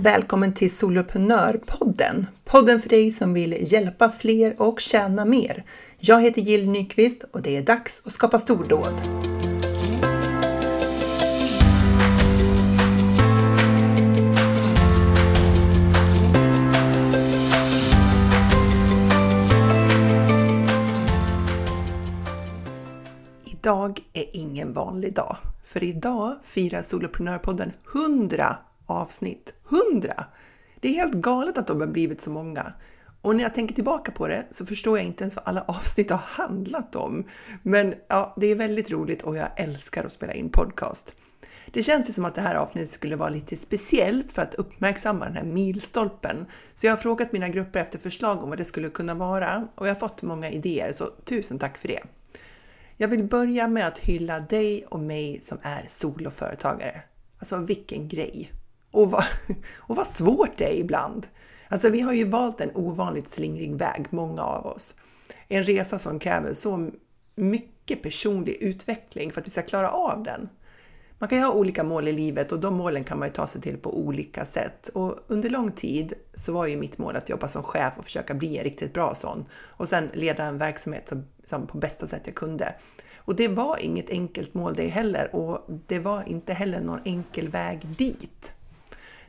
Välkommen till Soloprenörpodden! Podden för dig som vill hjälpa fler och tjäna mer. Jag heter Jill Nyqvist och det är dags att skapa stordåd. Idag är ingen vanlig dag, för idag firar Soloprenörpodden 100 avsnitt. 100! Det är helt galet att de har blivit så många. Och när jag tänker tillbaka på det så förstår jag inte ens vad alla avsnitt har handlat om. Men ja, det är väldigt roligt och jag älskar att spela in podcast. Det känns ju som att det här avsnittet skulle vara lite speciellt för att uppmärksamma den här milstolpen. Så jag har frågat mina grupper efter förslag om vad det skulle kunna vara och jag har fått många idéer, så tusen tack för det! Jag vill börja med att hylla dig och mig som är soloföretagare. Alltså vilken grej! Och vad, och vad svårt det är ibland. Alltså vi har ju valt en ovanligt slingrig väg, många av oss. En resa som kräver så mycket personlig utveckling för att vi ska klara av den. Man kan ju ha olika mål i livet och de målen kan man ju ta sig till på olika sätt. Och under lång tid så var ju mitt mål att jobba som chef och försöka bli en riktigt bra sån. Och sen leda en verksamhet som, som på bästa sätt jag kunde. Och det var inget enkelt mål det heller och det var inte heller någon enkel väg dit.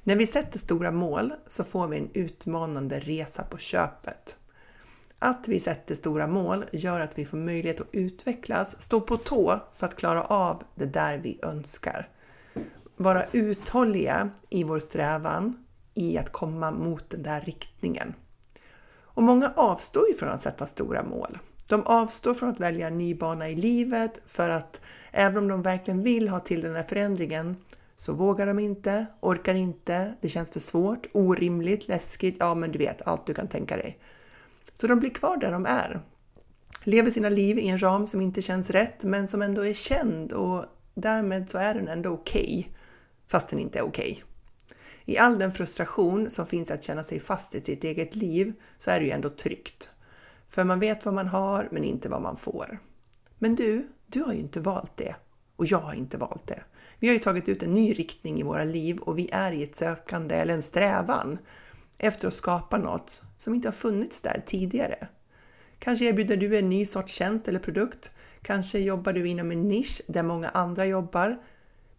När vi sätter stora mål så får vi en utmanande resa på köpet. Att vi sätter stora mål gör att vi får möjlighet att utvecklas, stå på tå för att klara av det där vi önskar. Vara uthålliga i vår strävan i att komma mot den där riktningen. Och många avstår ju från att sätta stora mål. De avstår från att välja en ny bana i livet för att även om de verkligen vill ha till den här förändringen så vågar de inte, orkar inte, det känns för svårt, orimligt, läskigt, ja men du vet allt du kan tänka dig. Så de blir kvar där de är. Lever sina liv i en ram som inte känns rätt men som ändå är känd och därmed så är den ändå okej. Okay, fast den inte är okej. Okay. I all den frustration som finns att känna sig fast i sitt eget liv så är det ju ändå tryggt. För man vet vad man har men inte vad man får. Men du, du har ju inte valt det. Och jag har inte valt det. Vi har ju tagit ut en ny riktning i våra liv och vi är i ett sökande eller en strävan efter att skapa något som inte har funnits där tidigare. Kanske erbjuder du en ny sorts tjänst eller produkt. Kanske jobbar du inom en nisch där många andra jobbar.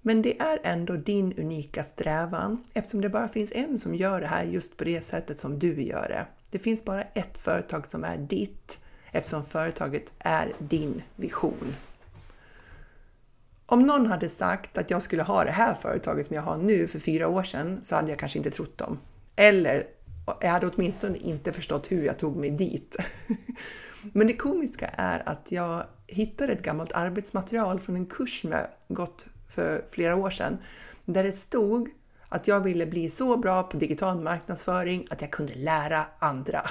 Men det är ändå din unika strävan eftersom det bara finns en som gör det här just på det sättet som du gör det. Det finns bara ett företag som är ditt eftersom företaget är din vision. Om någon hade sagt att jag skulle ha det här företaget som jag har nu för fyra år sedan så hade jag kanske inte trott dem. Eller jag hade åtminstone inte förstått hur jag tog mig dit. Men det komiska är att jag hittade ett gammalt arbetsmaterial från en kurs som jag gått för flera år sedan där det stod att jag ville bli så bra på digital marknadsföring att jag kunde lära andra.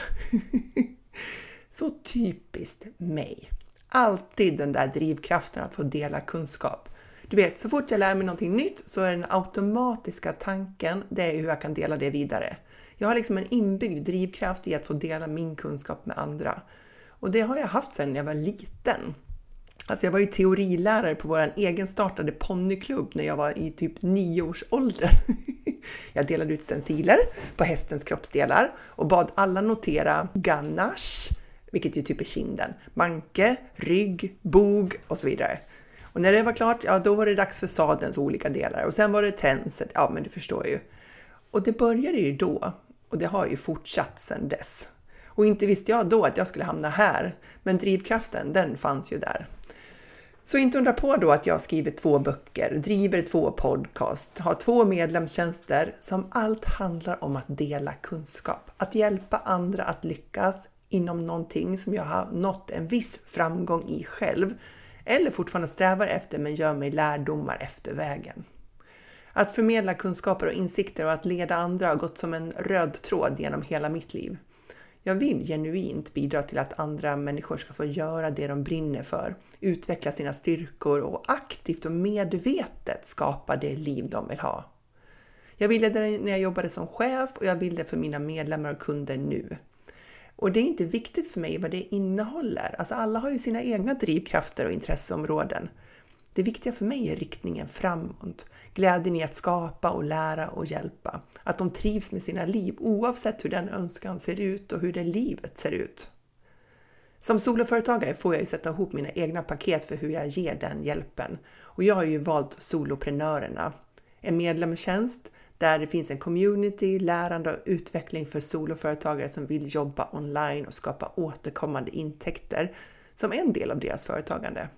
så typiskt mig! Alltid den där drivkraften att få dela kunskap. Du vet, så fort jag lär mig någonting nytt så är den automatiska tanken, det är hur jag kan dela det vidare. Jag har liksom en inbyggd drivkraft i att få dela min kunskap med andra. Och det har jag haft sedan jag var liten. Alltså jag var ju teorilärare på vår egenstartade ponnyklubb när jag var i typ nio års ålder. Jag delade ut stenciler på hästens kroppsdelar och bad alla notera ganache, vilket ju typ är kinden, manke, rygg, bog och så vidare. Och när det var klart, ja då var det dags för sadelns olika delar och sen var det tränset, ja men du förstår ju. Och det började ju då och det har ju fortsatt sedan dess. Och inte visste jag då att jag skulle hamna här, men drivkraften den fanns ju där. Så inte undra på då att jag skriver två böcker, driver två podcast, har två medlemstjänster som allt handlar om att dela kunskap, att hjälpa andra att lyckas inom någonting som jag har nått en viss framgång i själv eller fortfarande strävar efter men gör mig lärdomar efter vägen. Att förmedla kunskaper och insikter och att leda andra har gått som en röd tråd genom hela mitt liv. Jag vill genuint bidra till att andra människor ska få göra det de brinner för, utveckla sina styrkor och aktivt och medvetet skapa det liv de vill ha. Jag ville det när jag jobbade som chef och jag vill det för mina medlemmar och kunder nu. Och det är inte viktigt för mig vad det innehåller. Alltså alla har ju sina egna drivkrafter och intresseområden. Det viktiga för mig är riktningen framåt, glädjen i att skapa och lära och hjälpa. Att de trivs med sina liv oavsett hur den önskan ser ut och hur det livet ser ut. Som soloföretagare får jag ju sätta ihop mina egna paket för hur jag ger den hjälpen. Och jag har ju valt soloprenörerna. En medlemstjänst där det finns en community, lärande och utveckling för soloföretagare som vill jobba online och skapa återkommande intäkter som en del av deras företagande.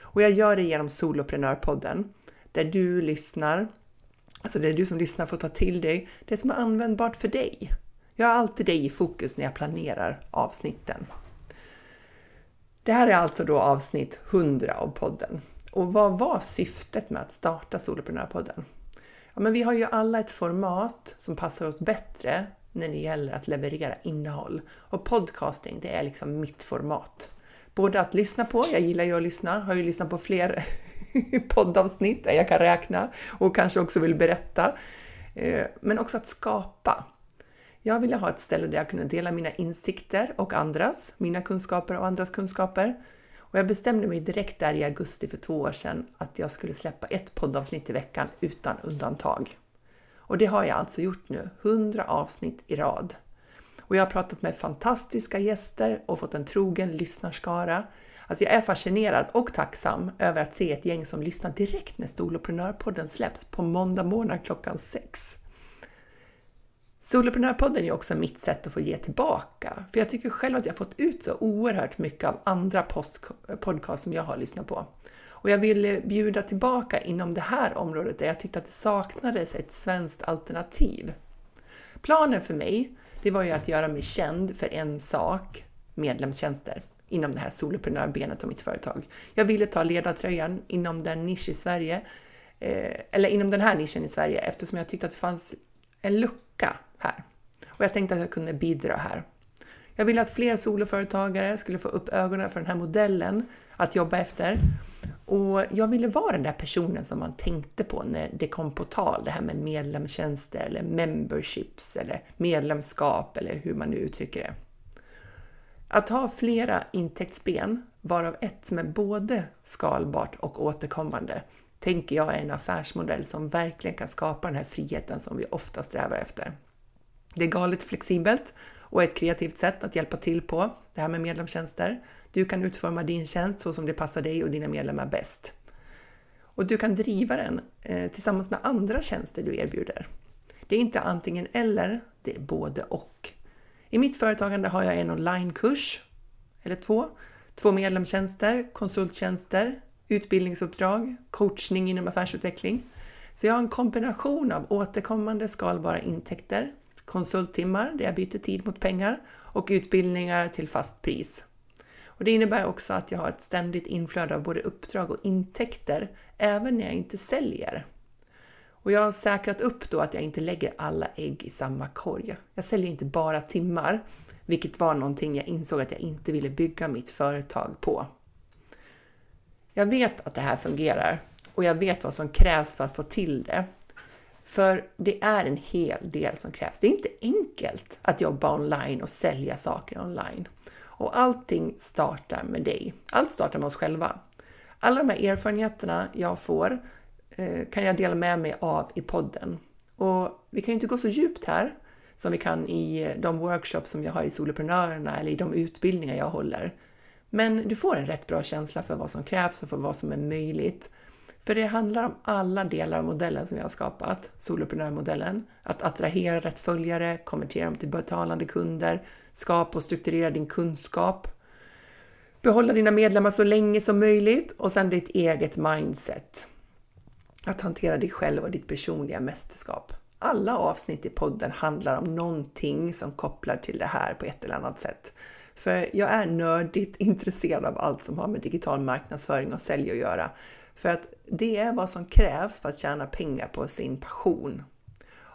Och jag gör det genom Soloprenörpodden där du lyssnar, alltså det är du som lyssnar får ta till dig det som är användbart för dig. Jag har alltid dig i fokus när jag planerar avsnitten. Det här är alltså då avsnitt 100 av podden. Och vad var syftet med att starta Soloprenörpodden? Ja, men vi har ju alla ett format som passar oss bättre när det gäller att leverera innehåll. Och podcasting, det är liksom mitt format. Både att lyssna på, jag gillar ju att lyssna, har ju lyssnat på fler poddavsnitt än jag kan räkna och kanske också vill berätta. Eh, men också att skapa. Jag ville ha ett ställe där jag kunde dela mina insikter och andras, mina kunskaper och andras kunskaper. Och jag bestämde mig direkt där i augusti för två år sedan att jag skulle släppa ett poddavsnitt i veckan utan undantag. Och det har jag alltså gjort nu, 100 avsnitt i rad. Och jag har pratat med fantastiska gäster och fått en trogen lyssnarskara. Alltså jag är fascinerad och tacksam över att se ett gäng som lyssnar direkt när Soloprenörpodden släpps på måndag morgon klockan sex. Soloprenörpodden är också mitt sätt att få ge tillbaka, för jag tycker själv att jag fått ut så oerhört mycket av andra podcast som jag har lyssnat på. Och jag ville eh, bjuda tillbaka inom det här området där jag tyckte att det saknades ett svenskt alternativ. Planen för mig, det var ju att göra mig känd för en sak, medlemstjänster, inom det här soloprenörbenet av mitt företag. Jag ville ta ledartröjan inom den nisch i Sverige, eh, eller inom den här nischen i Sverige eftersom jag tyckte att det fanns en lucka här. Och jag tänkte att jag kunde bidra här. Jag ville att fler soloföretagare skulle få upp ögonen för den här modellen att jobba efter. Och jag ville vara den där personen som man tänkte på när det kom på tal, det här med medlemstjänster eller memberships eller medlemskap eller hur man nu uttrycker det. Att ha flera intäktsben, varav ett som är både skalbart och återkommande, tänker jag är en affärsmodell som verkligen kan skapa den här friheten som vi ofta strävar efter. Det är galet flexibelt och ett kreativt sätt att hjälpa till på, det här med medlemstjänster. Du kan utforma din tjänst så som det passar dig och dina medlemmar bäst. Och du kan driva den eh, tillsammans med andra tjänster du erbjuder. Det är inte antingen eller, det är både och. I mitt företagande har jag en onlinekurs, eller två, två medlemstjänster, konsulttjänster, utbildningsuppdrag, coachning inom affärsutveckling. Så jag har en kombination av återkommande skalbara intäkter konsulttimmar där jag byter tid mot pengar och utbildningar till fast pris. Och det innebär också att jag har ett ständigt inflöde av både uppdrag och intäkter även när jag inte säljer. Och jag har säkrat upp då att jag inte lägger alla ägg i samma korg. Jag säljer inte bara timmar, vilket var någonting jag insåg att jag inte ville bygga mitt företag på. Jag vet att det här fungerar och jag vet vad som krävs för att få till det. För det är en hel del som krävs. Det är inte enkelt att jobba online och sälja saker online. Och allting startar med dig. Allt startar med oss själva. Alla de här erfarenheterna jag får eh, kan jag dela med mig av i podden. Och vi kan ju inte gå så djupt här som vi kan i eh, de workshops som jag har i Soloprenörerna eller i de utbildningar jag håller. Men du får en rätt bra känsla för vad som krävs och för vad som är möjligt. För det handlar om alla delar av modellen som jag har skapat, soloprenörmodellen. Att attrahera rätt följare, konvertera dem till betalande kunder, skapa och strukturera din kunskap, behålla dina medlemmar så länge som möjligt och sen ditt eget mindset. Att hantera dig själv och ditt personliga mästerskap. Alla avsnitt i podden handlar om någonting som kopplar till det här på ett eller annat sätt. För jag är nördigt intresserad av allt som har med digital marknadsföring och sälj att göra. För att det är vad som krävs för att tjäna pengar på sin passion.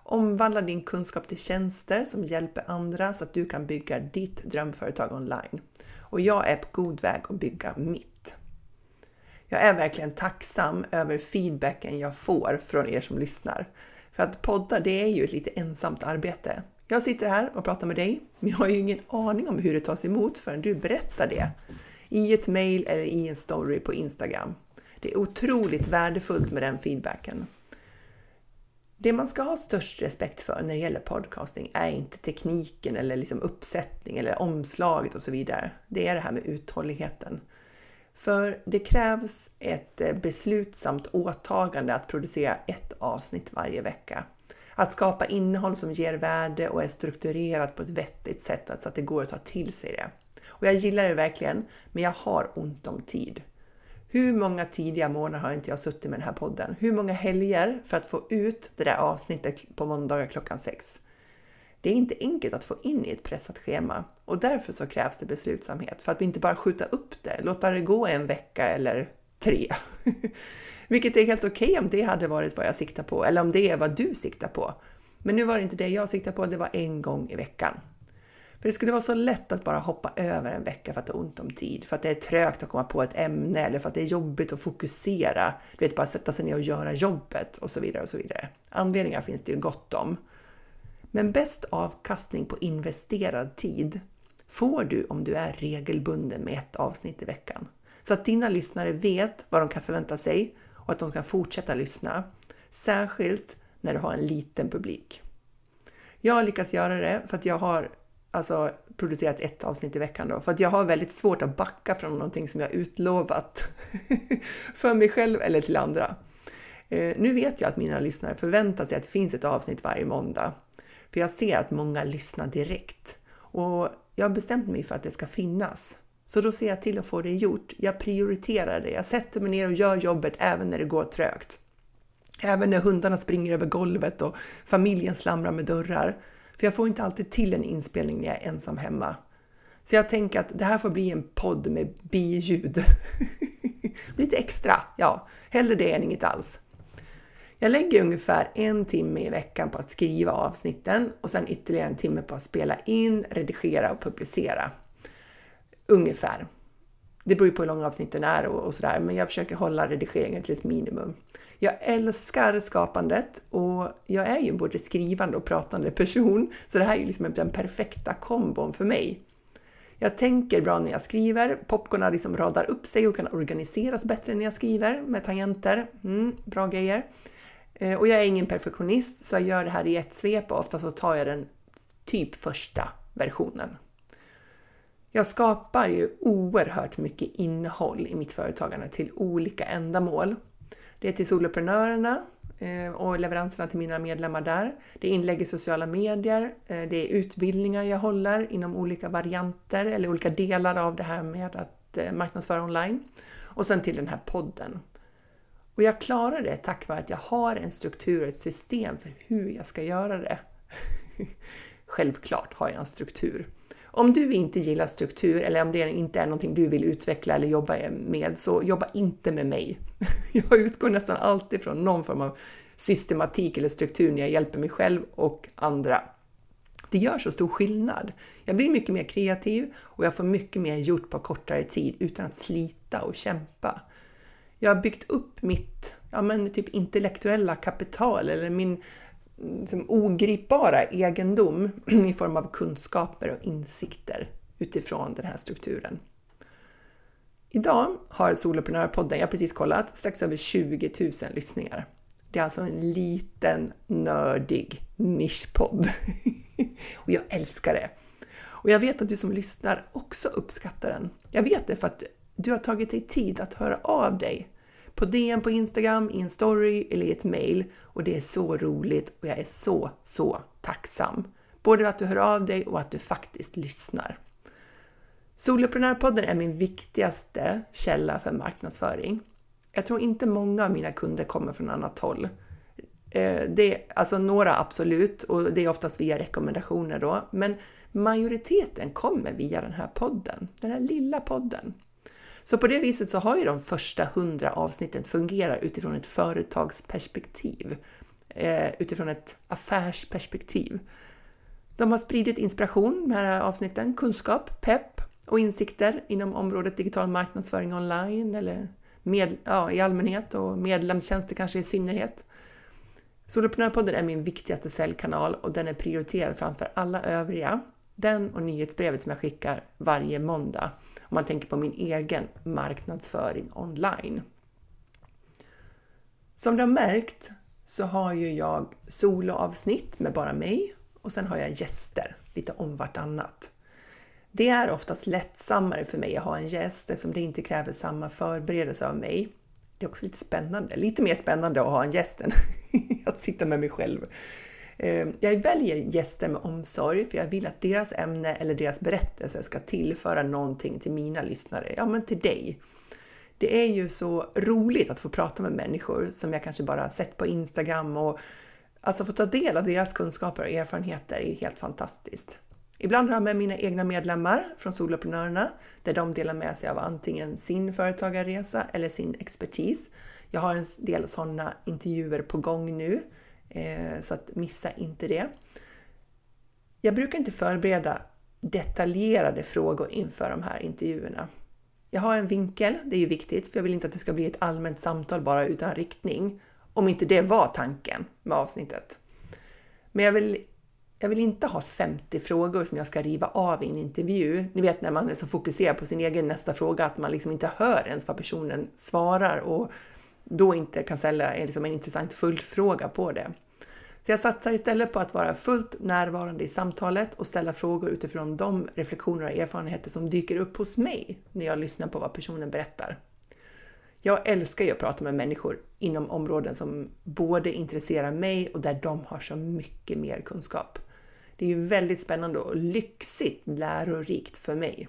Omvandla din kunskap till tjänster som hjälper andra så att du kan bygga ditt drömföretag online. Och jag är på god väg att bygga mitt. Jag är verkligen tacksam över feedbacken jag får från er som lyssnar. För att podda, det är ju ett lite ensamt arbete. Jag sitter här och pratar med dig, men jag har ju ingen aning om hur det tas emot förrän du berättar det i ett mail eller i en story på Instagram. Det är otroligt värdefullt med den feedbacken. Det man ska ha störst respekt för när det gäller podcasting är inte tekniken eller liksom uppsättning eller omslaget och så vidare. Det är det här med uthålligheten. För det krävs ett eh, beslutsamt åtagande att producera ett avsnitt varje vecka. Att skapa innehåll som ger värde och är strukturerat på ett vettigt sätt så att det går att ta till sig det. Och jag gillar det verkligen, men jag har ont om tid. Hur många tidiga månader har inte jag suttit med den här podden? Hur många helger för att få ut det där avsnittet på måndagar klockan sex? Det är inte enkelt att få in i ett pressat schema och därför så krävs det beslutsamhet för att inte bara skjuta upp det, låta det gå en vecka eller tre. Vilket är helt okej okay om det hade varit vad jag siktar på eller om det är vad du siktar på. Men nu var det inte det jag siktade på, det var en gång i veckan. För det skulle vara så lätt att bara hoppa över en vecka för att det är ont om tid, för att det är trögt att komma på ett ämne eller för att det är jobbigt att fokusera. Du vet, bara sätta sig ner och göra jobbet och så vidare och så vidare. Anledningar finns det ju gott om. Men bäst avkastning på investerad tid får du om du är regelbunden med ett avsnitt i veckan. Så att dina lyssnare vet vad de kan förvänta sig och att de kan fortsätta lyssna. Särskilt när du har en liten publik. Jag har lyckats göra det för att jag har alltså, producerat ett avsnitt i veckan då, för att jag har väldigt svårt att backa från någonting som jag utlovat för mig själv eller till andra. Eh, nu vet jag att mina lyssnare förväntar sig att det finns ett avsnitt varje måndag, för jag ser att många lyssnar direkt och jag har bestämt mig för att det ska finnas. Så då ser jag till att få det gjort. Jag prioriterar det. Jag sätter mig ner och gör jobbet även när det går trögt. Även när hundarna springer över golvet och familjen slamrar med dörrar. För jag får inte alltid till en inspelning när jag är ensam hemma. Så jag tänker att det här får bli en podd med biljud. Lite extra, ja. Hellre det än inget alls. Jag lägger ungefär en timme i veckan på att skriva avsnitten och sen ytterligare en timme på att spela in, redigera och publicera. Ungefär. Det beror ju på hur långa avsnitten är och, och sådär, men jag försöker hålla redigeringen till ett minimum. Jag älskar skapandet och jag är ju en både skrivande och pratande person, så det här är ju liksom den perfekta kombon för mig. Jag tänker bra när jag skriver, popcornen liksom radar upp sig och kan organiseras bättre när jag skriver med tangenter. Mm, bra grejer. Eh, och jag är ingen perfektionist så jag gör det här i ett svep och ofta så tar jag den typ första versionen. Jag skapar ju oerhört mycket innehåll i mitt företagande till olika ändamål. Det är till soloprenörerna eh, och leveranserna till mina medlemmar där. Det är inlägg i sociala medier, eh, det är utbildningar jag håller inom olika varianter eller olika delar av det här med att eh, marknadsföra online. Och sen till den här podden. Och jag klarar det tack vare att jag har en struktur, och ett system för hur jag ska göra det. Självklart har jag en struktur. Om du inte gillar struktur eller om det inte är någonting du vill utveckla eller jobba med, så jobba inte med mig. Jag utgår nästan alltid från någon form av systematik eller struktur när jag hjälper mig själv och andra. Det gör så stor skillnad. Jag blir mycket mer kreativ och jag får mycket mer gjort på kortare tid utan att slita och kämpa. Jag har byggt upp mitt ja, men typ intellektuella kapital eller min liksom, ogripbara egendom i form av kunskaper och insikter utifrån den här strukturen. Idag har Soloprenörpodden, jag har precis kollat, strax över 20 000 lyssningar. Det är alltså en liten nördig nischpodd. och jag älskar det! Och jag vet att du som lyssnar också uppskattar den. Jag vet det för att du har tagit dig tid att höra av dig på DM på Instagram, i en story eller i ett mail och det är så roligt och jag är så, så tacksam. Både att du hör av dig och att du faktiskt lyssnar. Soloprenörpodden är min viktigaste källa för marknadsföring. Jag tror inte många av mina kunder kommer från annat håll. Eh, det är, alltså några absolut och det är oftast via rekommendationer då, men majoriteten kommer via den här podden, den här lilla podden. Så på det viset så har ju de första hundra avsnitten fungerat utifrån ett företagsperspektiv, eh, utifrån ett affärsperspektiv. De har spridit inspiration med de här avsnitten, kunskap, pepp och insikter inom området digital marknadsföring online eller med, ja, i allmänhet och medlemstjänster kanske i synnerhet. Soloprenörpodden är min viktigaste säljkanal och den är prioriterad framför alla övriga. Den och nyhetsbrevet som jag skickar varje måndag om man tänker på min egen marknadsföring online. Som du har märkt så har ju jag soloavsnitt med bara mig och sen har jag gäster lite om vartannat. Det är oftast lättsammare för mig att ha en gäst eftersom det inte kräver samma förberedelse av mig. Det är också lite spännande, lite mer spännande att ha en gäst än att sitta med mig själv. Ehm, jag väljer gäster med omsorg för jag vill att deras ämne eller deras berättelse ska tillföra någonting till mina lyssnare, ja men till dig. Det är ju så roligt att få prata med människor som jag kanske bara sett på Instagram och alltså få ta del av deras kunskaper och erfarenheter är helt fantastiskt. Ibland har jag med mina egna medlemmar från Soloprenörerna där de delar med sig av antingen sin företagarresa eller sin expertis. Jag har en del sådana intervjuer på gång nu, Eh, så att missa inte det. Jag brukar inte förbereda detaljerade frågor inför de här intervjuerna. Jag har en vinkel, det är ju viktigt, för jag vill inte att det ska bli ett allmänt samtal bara utan riktning. Om inte det var tanken med avsnittet. Men jag vill, jag vill inte ha 50 frågor som jag ska riva av i en intervju. Ni vet när man är så fokuserad på sin egen nästa fråga att man liksom inte hör ens vad personen svarar och då inte kan ställa liksom en intressant följdfråga på det. Så jag satsar istället på att vara fullt närvarande i samtalet och ställa frågor utifrån de reflektioner och erfarenheter som dyker upp hos mig när jag lyssnar på vad personen berättar. Jag älskar ju att prata med människor inom områden som både intresserar mig och där de har så mycket mer kunskap. Det är ju väldigt spännande och lyxigt lärorikt för mig.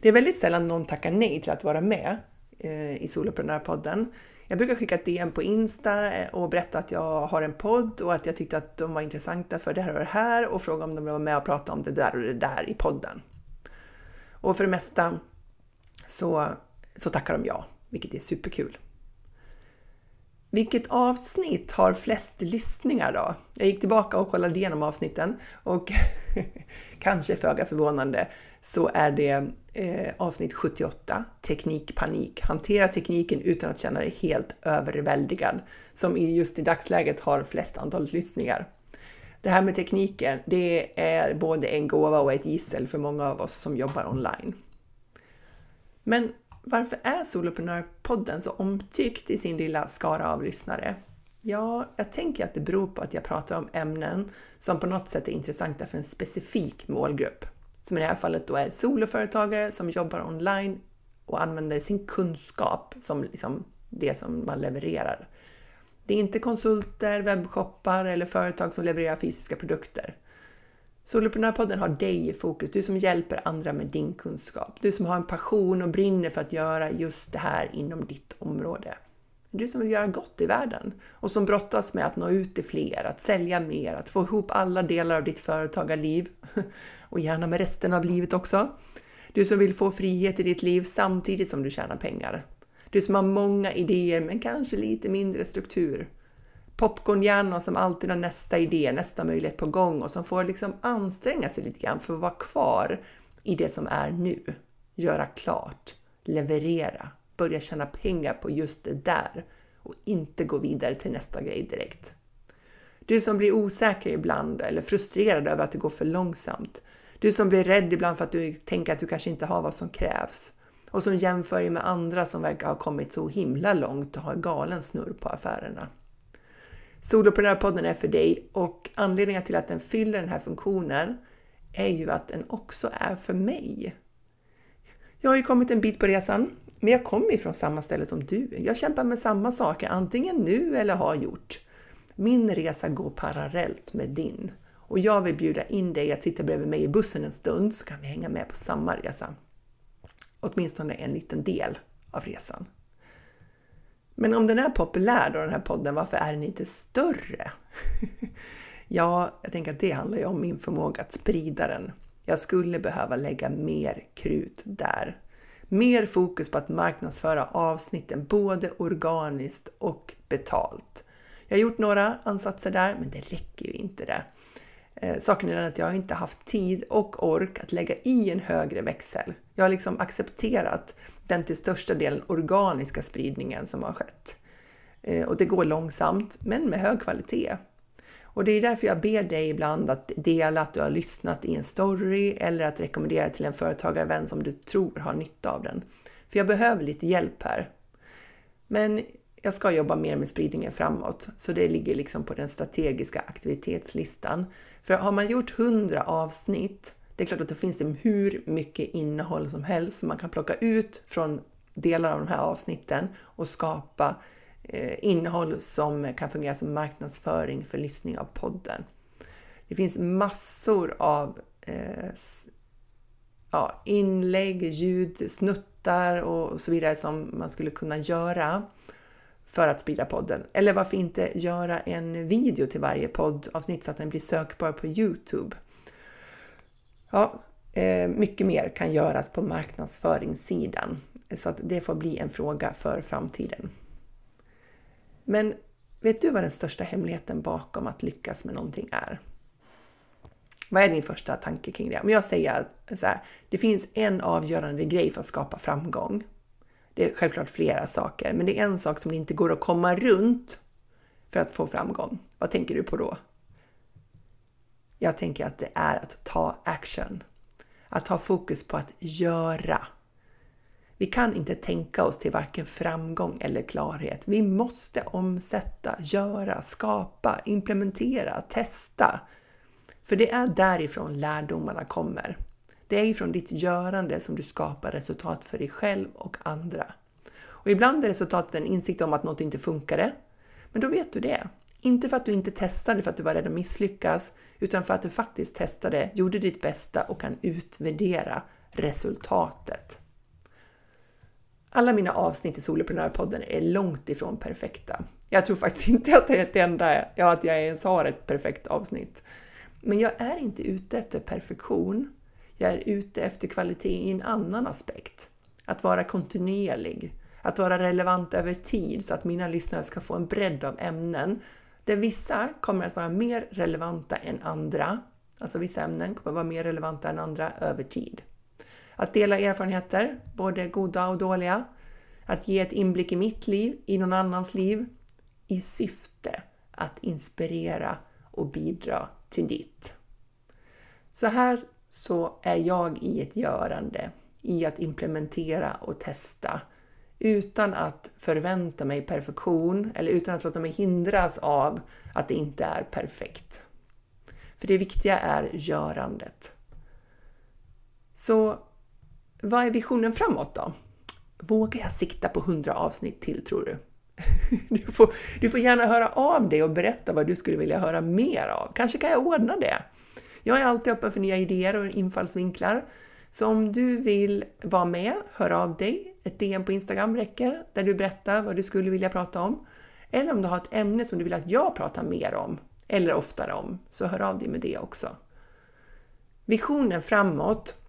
Det är väldigt sällan någon tackar nej till att vara med Eh, i Soloprenörpodden. Jag brukar skicka ett DM på Insta eh, och berätta att jag har en podd och att jag tyckte att de var intressanta för det här och det här och fråga om de vill vara med och prata om det där och det där i podden. Och för det mesta så, så tackar de ja, vilket är superkul. Vilket avsnitt har flest lyssningar då? Jag gick tillbaka och kollade igenom avsnitten och kanske föga förvånande så är det eh, avsnitt 78, Teknikpanik. Hantera tekniken utan att känna dig helt överväldigad, som just i dagsläget har flest antal lyssningar. Det här med tekniken, det är både en gåva och ett gissel för många av oss som jobbar online. Men varför är Soloprenörpodden så omtyckt i sin lilla skara av lyssnare? Ja, jag tänker att det beror på att jag pratar om ämnen som på något sätt är intressanta för en specifik målgrupp som i det här fallet då är soloföretagare som jobbar online och använder sin kunskap som liksom det som man levererar. Det är inte konsulter, webbshoppar eller företag som levererar fysiska produkter. Soloprenörpodden har dig i fokus, du som hjälper andra med din kunskap. Du som har en passion och brinner för att göra just det här inom ditt område. Du som vill göra gott i världen och som brottas med att nå ut till fler, att sälja mer, att få ihop alla delar av ditt företagarliv och gärna med resten av livet också. Du som vill få frihet i ditt liv samtidigt som du tjänar pengar. Du som har många idéer men kanske lite mindre struktur. Popcornhjärnor som alltid har nästa idé, nästa möjlighet på gång och som får liksom anstränga sig lite grann för att vara kvar i det som är nu. Göra klart, leverera, börja tjäna pengar på just det där och inte gå vidare till nästa grej direkt. Du som blir osäker ibland eller frustrerad över att det går för långsamt. Du som blir rädd ibland för att du tänker att du kanske inte har vad som krävs. Och som jämför dig med andra som verkar ha kommit så himla långt och har galen snurr på affärerna. Soloprenörpodden är för dig och anledningen till att den fyller den här funktionen är ju att den också är för mig. Jag har ju kommit en bit på resan men jag kommer ifrån samma ställe som du. Jag kämpar med samma saker, antingen nu eller har gjort. Min resa går parallellt med din och jag vill bjuda in dig att sitta bredvid mig i bussen en stund så kan vi hänga med på samma resa. Åtminstone en liten del av resan. Men om den är populär då, den här podden, varför är den inte större? ja, jag tänker att det handlar ju om min förmåga att sprida den. Jag skulle behöva lägga mer krut där. Mer fokus på att marknadsföra avsnitten både organiskt och betalt. Jag har gjort några ansatser där, men det räcker ju inte det. Eh, saken är den att jag inte haft tid och ork att lägga i en högre växel. Jag har liksom accepterat den till största delen organiska spridningen som har skett. Eh, och det går långsamt, men med hög kvalitet. Och det är därför jag ber dig ibland att dela att du har lyssnat i en story eller att rekommendera till en företagarvän som du tror har nytta av den. För jag behöver lite hjälp här. Men jag ska jobba mer med spridningen framåt, så det ligger liksom på den strategiska aktivitetslistan. För har man gjort 100 avsnitt, det är klart att det finns hur mycket innehåll som helst som man kan plocka ut från delar av de här avsnitten och skapa Eh, innehåll som kan fungera som marknadsföring för lyssning av podden. Det finns massor av eh, ja, inlägg, ljud, snuttar och så vidare som man skulle kunna göra för att sprida podden. Eller varför inte göra en video till varje poddavsnitt så att den blir sökbar på Youtube. Ja, eh, mycket mer kan göras på marknadsföringssidan så att det får bli en fråga för framtiden. Men vet du vad den största hemligheten bakom att lyckas med någonting är? Vad är din första tanke kring det? Om jag säger så här, det finns en avgörande grej för att skapa framgång. Det är självklart flera saker, men det är en sak som det inte går att komma runt för att få framgång. Vad tänker du på då? Jag tänker att det är att ta action. Att ha fokus på att göra. Vi kan inte tänka oss till varken framgång eller klarhet. Vi måste omsätta, göra, skapa, implementera, testa. För det är därifrån lärdomarna kommer. Det är ifrån ditt görande som du skapar resultat för dig själv och andra. Och ibland är resultatet en insikt om att något inte funkade. Men då vet du det. Inte för att du inte testade för att du var rädd att misslyckas, utan för att du faktiskt testade, gjorde ditt bästa och kan utvärdera resultatet. Alla mina avsnitt i Soloprenörpodden är långt ifrån perfekta. Jag tror faktiskt inte att det är ett enda, ja, att jag ens har ett perfekt avsnitt. Men jag är inte ute efter perfektion. Jag är ute efter kvalitet i en annan aspekt. Att vara kontinuerlig, att vara relevant över tid så att mina lyssnare ska få en bredd av ämnen där vissa kommer att vara mer relevanta än andra. Alltså vissa ämnen kommer att vara mer relevanta än andra över tid. Att dela erfarenheter, både goda och dåliga. Att ge ett inblick i mitt liv, i någon annans liv, i syfte att inspirera och bidra till ditt. Så här så är jag i ett görande, i att implementera och testa utan att förvänta mig perfektion eller utan att låta mig hindras av att det inte är perfekt. För det viktiga är görandet. Så vad är visionen framåt då? Vågar jag sikta på 100 avsnitt till tror du? Du får, du får gärna höra av dig och berätta vad du skulle vilja höra mer av. Kanske kan jag ordna det. Jag är alltid öppen för nya idéer och infallsvinklar. Så om du vill vara med, hör av dig. Ett DM på Instagram räcker, där du berättar vad du skulle vilja prata om. Eller om du har ett ämne som du vill att jag pratar mer om, eller oftare om, så hör av dig med det också. Visionen framåt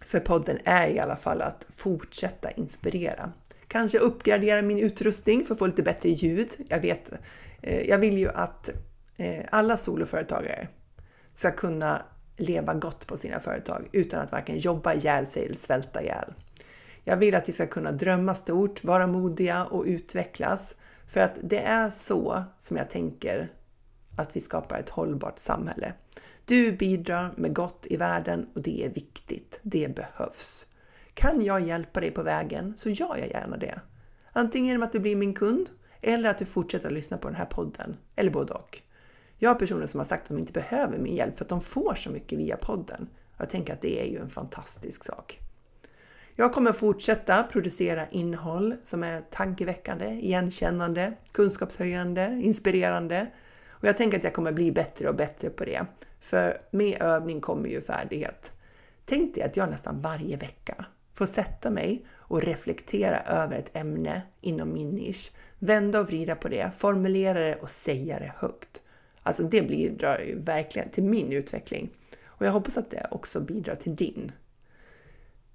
för podden är i alla fall att fortsätta inspirera. Kanske uppgradera min utrustning för att få lite bättre ljud. Jag vet, eh, jag vill ju att eh, alla soloföretagare ska kunna leva gott på sina företag utan att varken jobba ihjäl sig eller svälta ihjäl. Jag vill att vi ska kunna drömma stort, vara modiga och utvecklas för att det är så som jag tänker att vi skapar ett hållbart samhälle. Du bidrar med gott i världen och det är viktigt. Det behövs. Kan jag hjälpa dig på vägen så gör jag gärna det. Antingen genom att du blir min kund eller att du fortsätter att lyssna på den här podden. Eller både och. Jag har personer som har sagt att de inte behöver min hjälp för att de får så mycket via podden. Jag tänker att det är ju en fantastisk sak. Jag kommer fortsätta producera innehåll som är tankeväckande, igenkännande, kunskapshöjande, inspirerande. Och jag tänker att jag kommer bli bättre och bättre på det. För med övning kommer ju färdighet. Tänk dig att jag nästan varje vecka får sätta mig och reflektera över ett ämne inom min nisch, vända och vrida på det, formulera det och säga det högt. Alltså det bidrar ju verkligen till min utveckling och jag hoppas att det också bidrar till din.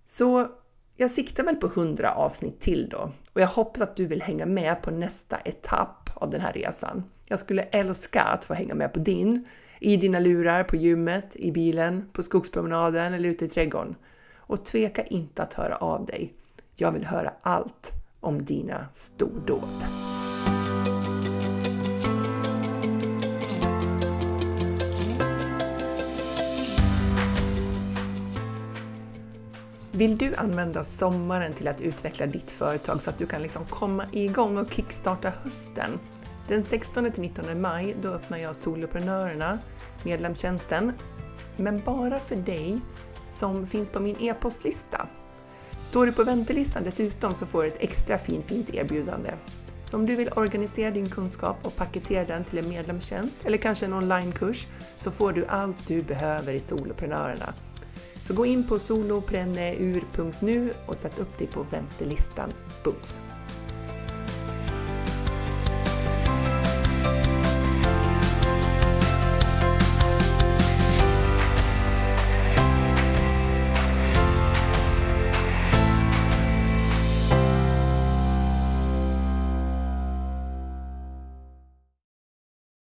Så jag siktar väl på 100 avsnitt till då och jag hoppas att du vill hänga med på nästa etapp av den här resan. Jag skulle älska att få hänga med på din, i dina lurar, på gymmet, i bilen, på skogspromenaden eller ute i trädgården. Och tveka inte att höra av dig. Jag vill höra allt om dina stordåd. Vill du använda sommaren till att utveckla ditt företag så att du kan liksom komma igång och kickstarta hösten? Den 16-19 maj då öppnar jag Soloprenörerna, medlemstjänsten, men bara för dig som finns på min e-postlista. Står du på väntelistan dessutom så får du ett extra fint, fint erbjudande. Så om du vill organisera din kunskap och paketera den till en medlemstjänst eller kanske en onlinekurs så får du allt du behöver i Soloprenörerna. Så gå in på solopreneur.nu och sätt upp dig på väntelistan. Bums!